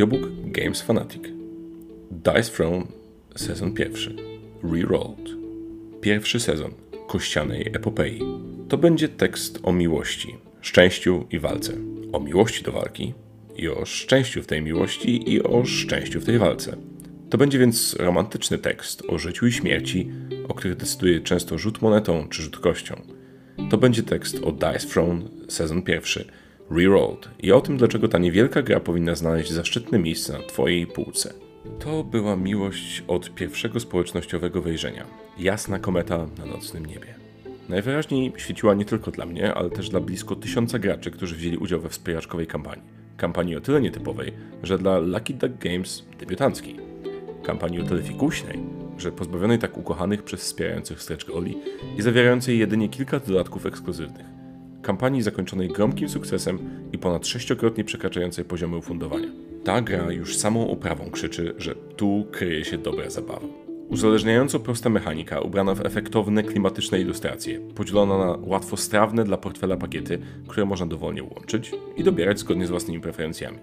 Audiobook Games Fanatic. Dice Throne, sezon pierwszy. Rerolled. Pierwszy sezon kościanej epopei. To będzie tekst o miłości, szczęściu i walce. O miłości do walki i o szczęściu w tej miłości i o szczęściu w tej walce. To będzie więc romantyczny tekst o życiu i śmierci, o których decyduje często rzut monetą czy rzut kością. To będzie tekst o Dice Throne, sezon pierwszy, Rerolled i o tym, dlaczego ta niewielka gra powinna znaleźć zaszczytne miejsce na Twojej półce. To była miłość od pierwszego społecznościowego wejrzenia. Jasna kometa na nocnym niebie. Najwyraźniej świeciła nie tylko dla mnie, ale też dla blisko tysiąca graczy, którzy wzięli udział we wspieraczkowej kampanii. Kampanii o tyle nietypowej, że dla Lucky Duck Games debiutanckiej. Kampanii o tyle fikuśnej, że pozbawionej tak ukochanych przez wspierających streczkę Oli i zawierającej jedynie kilka dodatków ekskluzywnych. Kampanii zakończonej gromkim sukcesem i ponad sześciokrotnie przekraczającej poziomy ufundowania. Ta gra już samą oprawą krzyczy, że tu kryje się dobra zabawa. Uzależniająco prosta mechanika, ubrana w efektowne, klimatyczne ilustracje, podzielona na łatwo strawne dla portfela pakiety, które można dowolnie łączyć i dobierać zgodnie z własnymi preferencjami.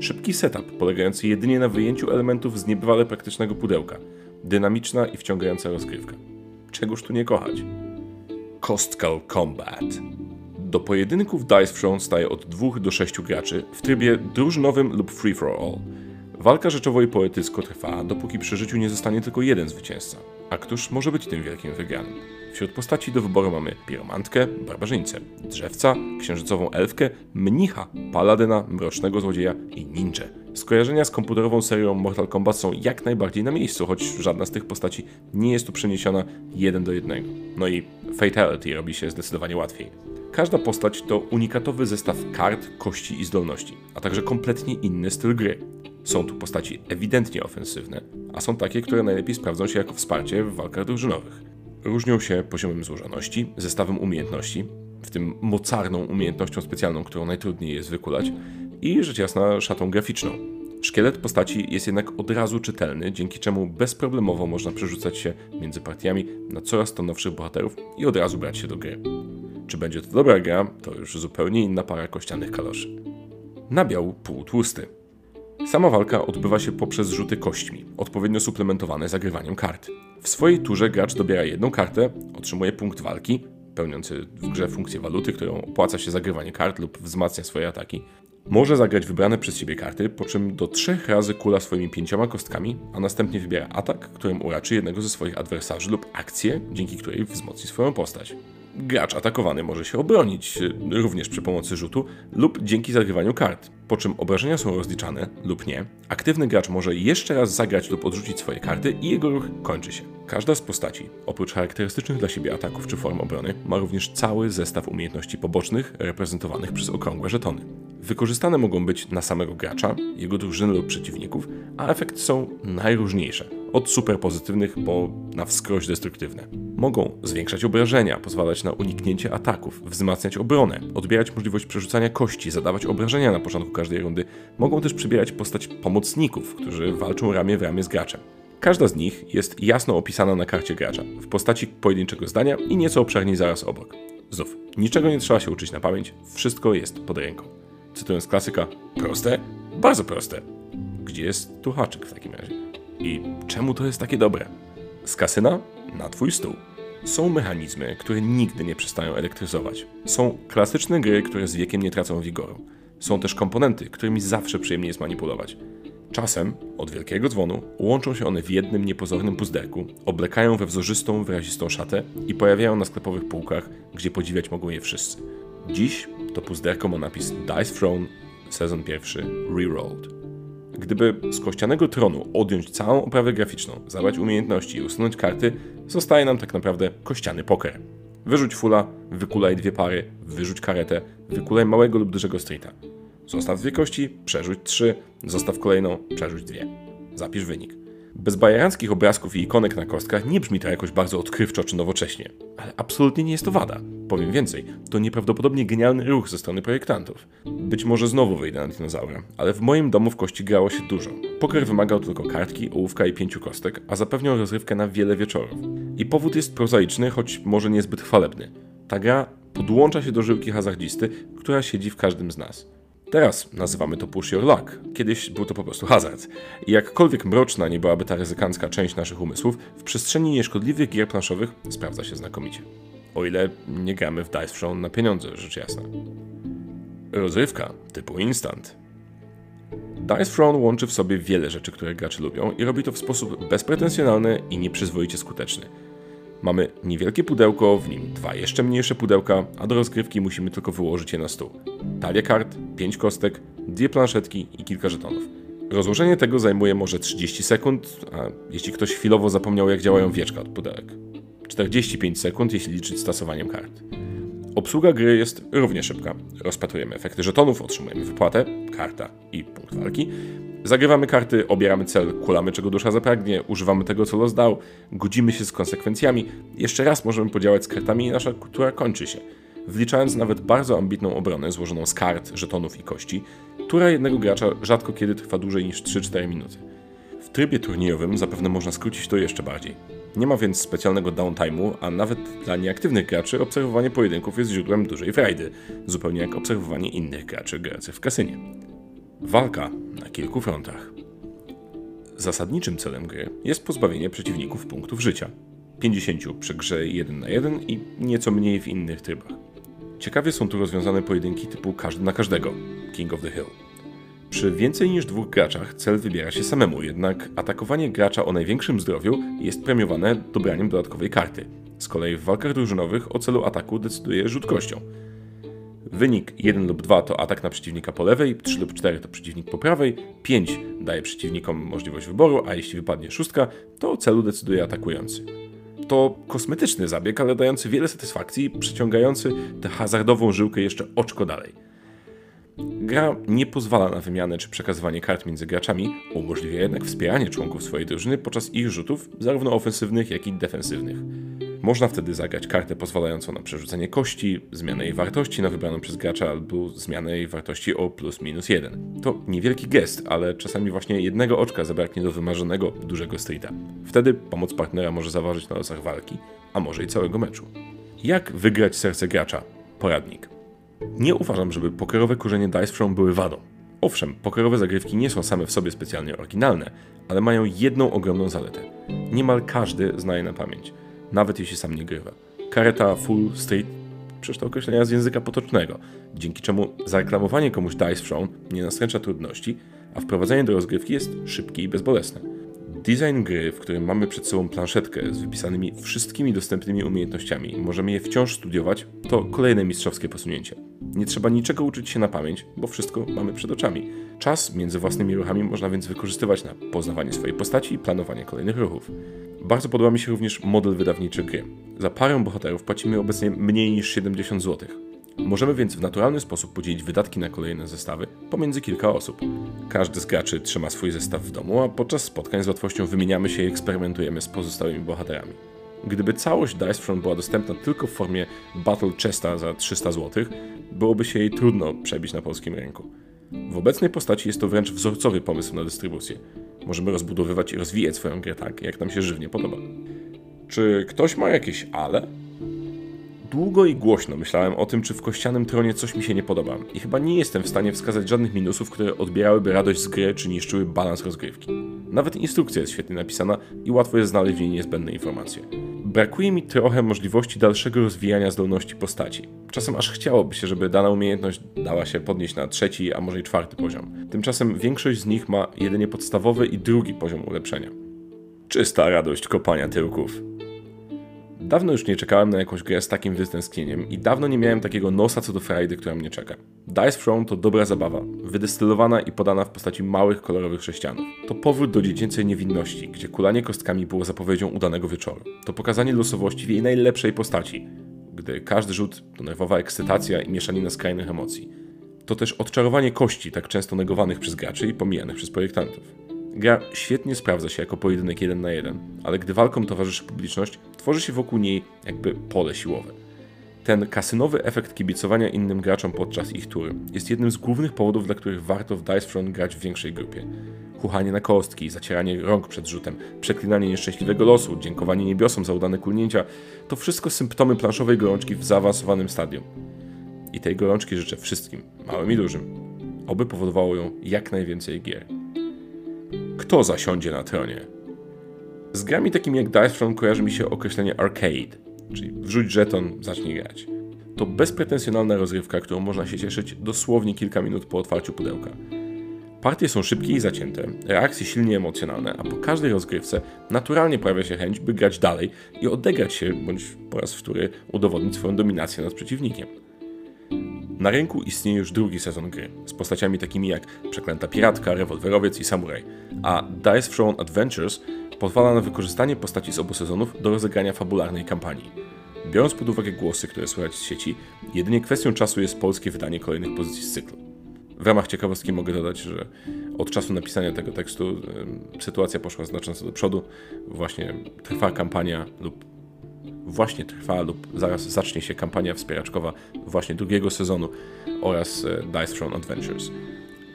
Szybki setup, polegający jedynie na wyjęciu elementów z niebywale praktycznego pudełka. Dynamiczna i wciągająca rozgrywka. Czegoż tu nie kochać? Costcal Combat. Do pojedynków Dice Throne staje od 2 do 6 graczy w trybie drużynowym lub free for all. Walka rzeczowo i poetycko trwa, dopóki przy życiu nie zostanie tylko jeden zwycięzca. A któż może być tym wielkim wygranym? Wśród postaci do wyboru mamy piromantkę, barbarzyńcę, drzewca, księżycową elfkę, mnicha, paladyna, mrocznego złodzieja i ninja. Skojarzenia z komputerową serią Mortal Kombat są jak najbardziej na miejscu, choć żadna z tych postaci nie jest tu przeniesiona jeden do jednego. No i Fatality robi się zdecydowanie łatwiej. Każda postać to unikatowy zestaw kart, kości i zdolności, a także kompletnie inny styl gry. Są tu postaci ewidentnie ofensywne, a są takie, które najlepiej sprawdzą się jako wsparcie w walkach drużynowych. Różnią się poziomem złożoności, zestawem umiejętności, w tym mocarną umiejętnością specjalną, którą najtrudniej jest wykulać, i rzecz jasna szatą graficzną. Szkielet postaci jest jednak od razu czytelny, dzięki czemu bezproblemowo można przerzucać się między partiami na coraz to nowszych bohaterów i od razu brać się do gry. Czy będzie to dobra gra, to już zupełnie inna para kościanych kaloszy. Nabiał półtłusty. Sama walka odbywa się poprzez rzuty kośćmi, odpowiednio suplementowane zagrywaniem kart. W swojej turze gracz dobiera jedną kartę, otrzymuje punkt walki, pełniący w grze funkcję waluty, którą opłaca się zagrywanie kart lub wzmacnia swoje ataki. Może zagrać wybrane przez siebie karty, po czym do trzech razy kula swoimi pięcioma kostkami, a następnie wybiera atak, którym uraczy jednego ze swoich adwersarzy lub akcję, dzięki której wzmocni swoją postać. Gracz atakowany może się obronić, również przy pomocy rzutu lub dzięki zagrywaniu kart, po czym obrażenia są rozliczane lub nie. Aktywny gracz może jeszcze raz zagrać lub odrzucić swoje karty i jego ruch kończy się. Każda z postaci, oprócz charakterystycznych dla siebie ataków czy form obrony, ma również cały zestaw umiejętności pobocznych reprezentowanych przez okrągłe żetony. Wykorzystane mogą być na samego gracza, jego drużyny lub przeciwników, a efekty są najróżniejsze. Od super pozytywnych po na wskroś destruktywne. Mogą zwiększać obrażenia, pozwalać na uniknięcie ataków, wzmacniać obronę, odbierać możliwość przerzucania kości, zadawać obrażenia na początku każdej rundy. Mogą też przybierać postać pomocników, którzy walczą ramię w ramię z graczem. Każda z nich jest jasno opisana na karcie gracza, w postaci pojedynczego zdania i nieco obszerniej zaraz obok. Znów, niczego nie trzeba się uczyć na pamięć, wszystko jest pod ręką. Cytując klasyka, proste? Bardzo proste. Gdzie jest tu haczyk w takim razie? I czemu to jest takie dobre? Z kasyna na twój stół. Są mechanizmy, które nigdy nie przestają elektryzować. Są klasyczne gry, które z wiekiem nie tracą wigoru. Są też komponenty, którymi zawsze przyjemnie jest manipulować. Czasem, od wielkiego dzwonu, łączą się one w jednym niepozornym puzderku, oblekają we wzorzystą, wyrazistą szatę i pojawiają na sklepowych półkach, gdzie podziwiać mogą je wszyscy. Dziś to puzderko ma napis Dice Throne, sezon pierwszy, Rerolled. Gdyby z kościanego tronu odjąć całą oprawę graficzną, zabrać umiejętności i usunąć karty, zostaje nam tak naprawdę kościany poker. Wyrzuć fula, wykulaj dwie pary, wyrzuć karetę, wykulaj małego lub dużego streeta. Zostaw dwie kości, przerzuć trzy, zostaw kolejną, przerzuć dwie. Zapisz wynik. Bez bajerackich obrazków i ikonek na kostkach nie brzmi to jakoś bardzo odkrywczo czy nowocześnie, ale absolutnie nie jest to wada. Powiem więcej, to nieprawdopodobnie genialny ruch ze strony projektantów. Być może znowu wyjdę na dinozaura, ale w moim domu w kości grało się dużo. Poker wymagał tylko kartki, ołówka i pięciu kostek, a zapewniał rozrywkę na wiele wieczorów. I powód jest prozaiczny, choć może niezbyt chwalebny. Ta gra podłącza się do żyłki hazardzisty, która siedzi w każdym z nas. Teraz nazywamy to push your luck. Kiedyś był to po prostu hazard. I jakkolwiek mroczna nie byłaby ta ryzykancka część naszych umysłów, w przestrzeni nieszkodliwych gier planszowych sprawdza się znakomicie. O ile nie gramy w Dice na pieniądze, rzecz jasna. Rozrywka typu instant. Dice Throne łączy w sobie wiele rzeczy, które gracze lubią i robi to w sposób bezpretensjonalny i nieprzyzwoicie skuteczny. Mamy niewielkie pudełko, w nim dwa jeszcze mniejsze pudełka, a do rozgrywki musimy tylko wyłożyć je na stół. Talia kart, pięć kostek, dwie planszetki i kilka żetonów. Rozłożenie tego zajmuje może 30 sekund, a jeśli ktoś chwilowo zapomniał jak działają wieczka od pudełek. 45 sekund, jeśli liczyć stosowaniem kart. Obsługa gry jest równie szybka. Rozpatrujemy efekty żetonów, otrzymujemy wypłatę, karta i punkt walki. Zagrywamy karty, obieramy cel, kulamy czego dusza zapragnie, używamy tego co los dał, godzimy się z konsekwencjami. Jeszcze raz możemy podziałać z kartami i nasza kultura kończy się. Wliczając nawet bardzo ambitną obronę złożoną z kart, żetonów i kości, tura jednego gracza rzadko kiedy trwa dłużej niż 3-4 minuty. W trybie turniejowym zapewne można skrócić to jeszcze bardziej. Nie ma więc specjalnego downtime'u, a nawet dla nieaktywnych graczy obserwowanie pojedynków jest źródłem dużej frajdy, zupełnie jak obserwowanie innych graczy grających w kasynie. Walka na kilku frontach. Zasadniczym celem gry jest pozbawienie przeciwników punktów życia. 50 przy grze 1 na 1 i nieco mniej w innych trybach. Ciekawie są tu rozwiązane pojedynki typu każdy na każdego, King of the Hill. Przy więcej niż dwóch graczach cel wybiera się samemu, jednak atakowanie gracza o największym zdrowiu jest premiowane dobraniem dodatkowej karty. Z kolei w walkach drużynowych o celu ataku decyduje rzut kością. Wynik 1 lub 2 to atak na przeciwnika po lewej, 3 lub 4 to przeciwnik po prawej, 5 daje przeciwnikom możliwość wyboru, a jeśli wypadnie szóstka, to o celu decyduje atakujący. To kosmetyczny zabieg, ale dający wiele satysfakcji, przyciągający tę hazardową żyłkę jeszcze oczko dalej. Gra nie pozwala na wymianę czy przekazywanie kart między graczami, umożliwia jednak wspieranie członków swojej drużyny podczas ich rzutów, zarówno ofensywnych, jak i defensywnych. Można wtedy zagrać kartę pozwalającą na przerzucenie kości, zmianę jej wartości na wybraną przez gracza albo zmianę jej wartości o plus minus jeden. To niewielki gest, ale czasami właśnie jednego oczka zabraknie do wymarzonego dużego streeta. Wtedy pomoc partnera może zaważyć na losach walki, a może i całego meczu. Jak wygrać serce gracza? Poradnik. Nie uważam, żeby pokerowe kurzenie Dice Throne były wadą. Owszem, pokerowe zagrywki nie są same w sobie specjalnie oryginalne, ale mają jedną ogromną zaletę. Niemal każdy zna je na pamięć, nawet jeśli sam nie grywa. Kareta Full Street przecież to określenia z języka potocznego, dzięki czemu zareklamowanie komuś Dice Throne nie nastręcza trudności, a wprowadzenie do rozgrywki jest szybkie i bezbolesne. Design gry, w którym mamy przed sobą planszetkę z wypisanymi wszystkimi dostępnymi umiejętnościami, możemy je wciąż studiować, to kolejne mistrzowskie posunięcie. Nie trzeba niczego uczyć się na pamięć, bo wszystko mamy przed oczami. Czas między własnymi ruchami można więc wykorzystywać na poznawanie swojej postaci i planowanie kolejnych ruchów. Bardzo podoba mi się również model wydawniczy gry. Za parę bohaterów płacimy obecnie mniej niż 70 zł. Możemy więc w naturalny sposób podzielić wydatki na kolejne zestawy pomiędzy kilka osób. Każdy z graczy trzyma swój zestaw w domu, a podczas spotkań z łatwością wymieniamy się i eksperymentujemy z pozostałymi bohaterami. Gdyby całość Dice Front była dostępna tylko w formie Battle Chesta za 300 zł, byłoby się jej trudno przebić na polskim rynku. W obecnej postaci jest to wręcz wzorcowy pomysł na dystrybucję. Możemy rozbudowywać i rozwijać swoją grę tak, jak nam się żywnie podoba. Czy ktoś ma jakieś ale? Długo i głośno myślałem o tym, czy w kościanym tronie coś mi się nie podoba i chyba nie jestem w stanie wskazać żadnych minusów, które odbierałyby radość z gry czy niszczyły balans rozgrywki. Nawet instrukcja jest świetnie napisana i łatwo jest znaleźć w niej niezbędne informacje. Brakuje mi trochę możliwości dalszego rozwijania zdolności postaci. Czasem aż chciałoby się, żeby dana umiejętność dała się podnieść na trzeci, a może i czwarty poziom. Tymczasem większość z nich ma jedynie podstawowy i drugi poziom ulepszenia. Czysta radość kopania tyłków. Dawno już nie czekałem na jakąś grę z takim wytęsknieniem i dawno nie miałem takiego nosa co do frajdy, która mnie czeka. Dice Throne to dobra zabawa, wydestylowana i podana w postaci małych, kolorowych sześcianów. To powrót do dziecięcej niewinności, gdzie kulanie kostkami było zapowiedzią udanego wieczoru. To pokazanie losowości w jej najlepszej postaci, gdy każdy rzut to nerwowa ekscytacja i mieszanina skrajnych emocji. To też odczarowanie kości, tak często negowanych przez graczy i pomijanych przez projektantów. Gra świetnie sprawdza się jako pojedynek jeden na jeden, ale gdy walkom towarzyszy publiczność, tworzy się wokół niej jakby pole siłowe. Ten kasynowy efekt kibicowania innym graczom podczas ich tury jest jednym z głównych powodów, dla których warto w Dice grać w większej grupie. Chuchanie na kostki, zacieranie rąk przed rzutem, przeklinanie nieszczęśliwego losu, dziękowanie niebiosom za udane kulnięcia to wszystko symptomy planszowej gorączki w zaawansowanym stadium. I tej gorączki życzę wszystkim, małym i dużym. oby powodowało ją jak najwięcej gier. Kto zasiądzie na tronie? Z grami takimi jak Dice Throne kojarzy mi się określenie arcade, czyli wrzuć żeton, zacznij grać. To bezpretensjonalna rozrywka, którą można się cieszyć dosłownie kilka minut po otwarciu pudełka. Partie są szybkie i zacięte, reakcje silnie emocjonalne, a po każdej rozgrywce naturalnie pojawia się chęć, by grać dalej i odegrać się, bądź po raz wtóry udowodnić swoją dominację nad przeciwnikiem. Na rynku istnieje już drugi sezon gry, z postaciami takimi jak Przeklęta Piratka, Rewolwerowiec i Samuraj, a Dice Throne Adventures pozwala na wykorzystanie postaci z obu sezonów do rozegrania fabularnej kampanii. Biorąc pod uwagę głosy, które słychać z sieci, jedynie kwestią czasu jest polskie wydanie kolejnych pozycji z cyklu. W ramach ciekawostki mogę dodać, że od czasu napisania tego tekstu sytuacja poszła znacząco do przodu. Właśnie trwa kampania lub właśnie trwa lub zaraz zacznie się kampania wspieraczkowa właśnie drugiego sezonu oraz e, Dice Throne Adventures.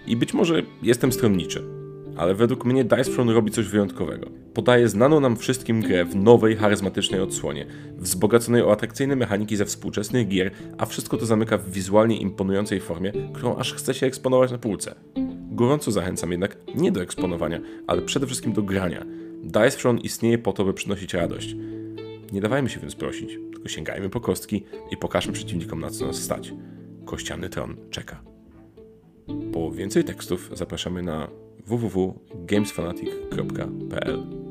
I być może jestem stronniczy, ale według mnie Dice Throne robi coś wyjątkowego. Podaje znaną nam wszystkim grę w nowej, charyzmatycznej odsłonie, wzbogaconej o atrakcyjne mechaniki ze współczesnych gier, a wszystko to zamyka w wizualnie imponującej formie, którą aż chce się eksponować na półce. Gorąco zachęcam jednak nie do eksponowania, ale przede wszystkim do grania. Dice Throne istnieje po to, by przynosić radość. Nie dawajmy się więc prosić, tylko sięgajmy po kostki i pokażmy przeciwnikom na co nas stać. Kościany tron czeka. Po więcej tekstów zapraszamy na www.gamesfanatic.pl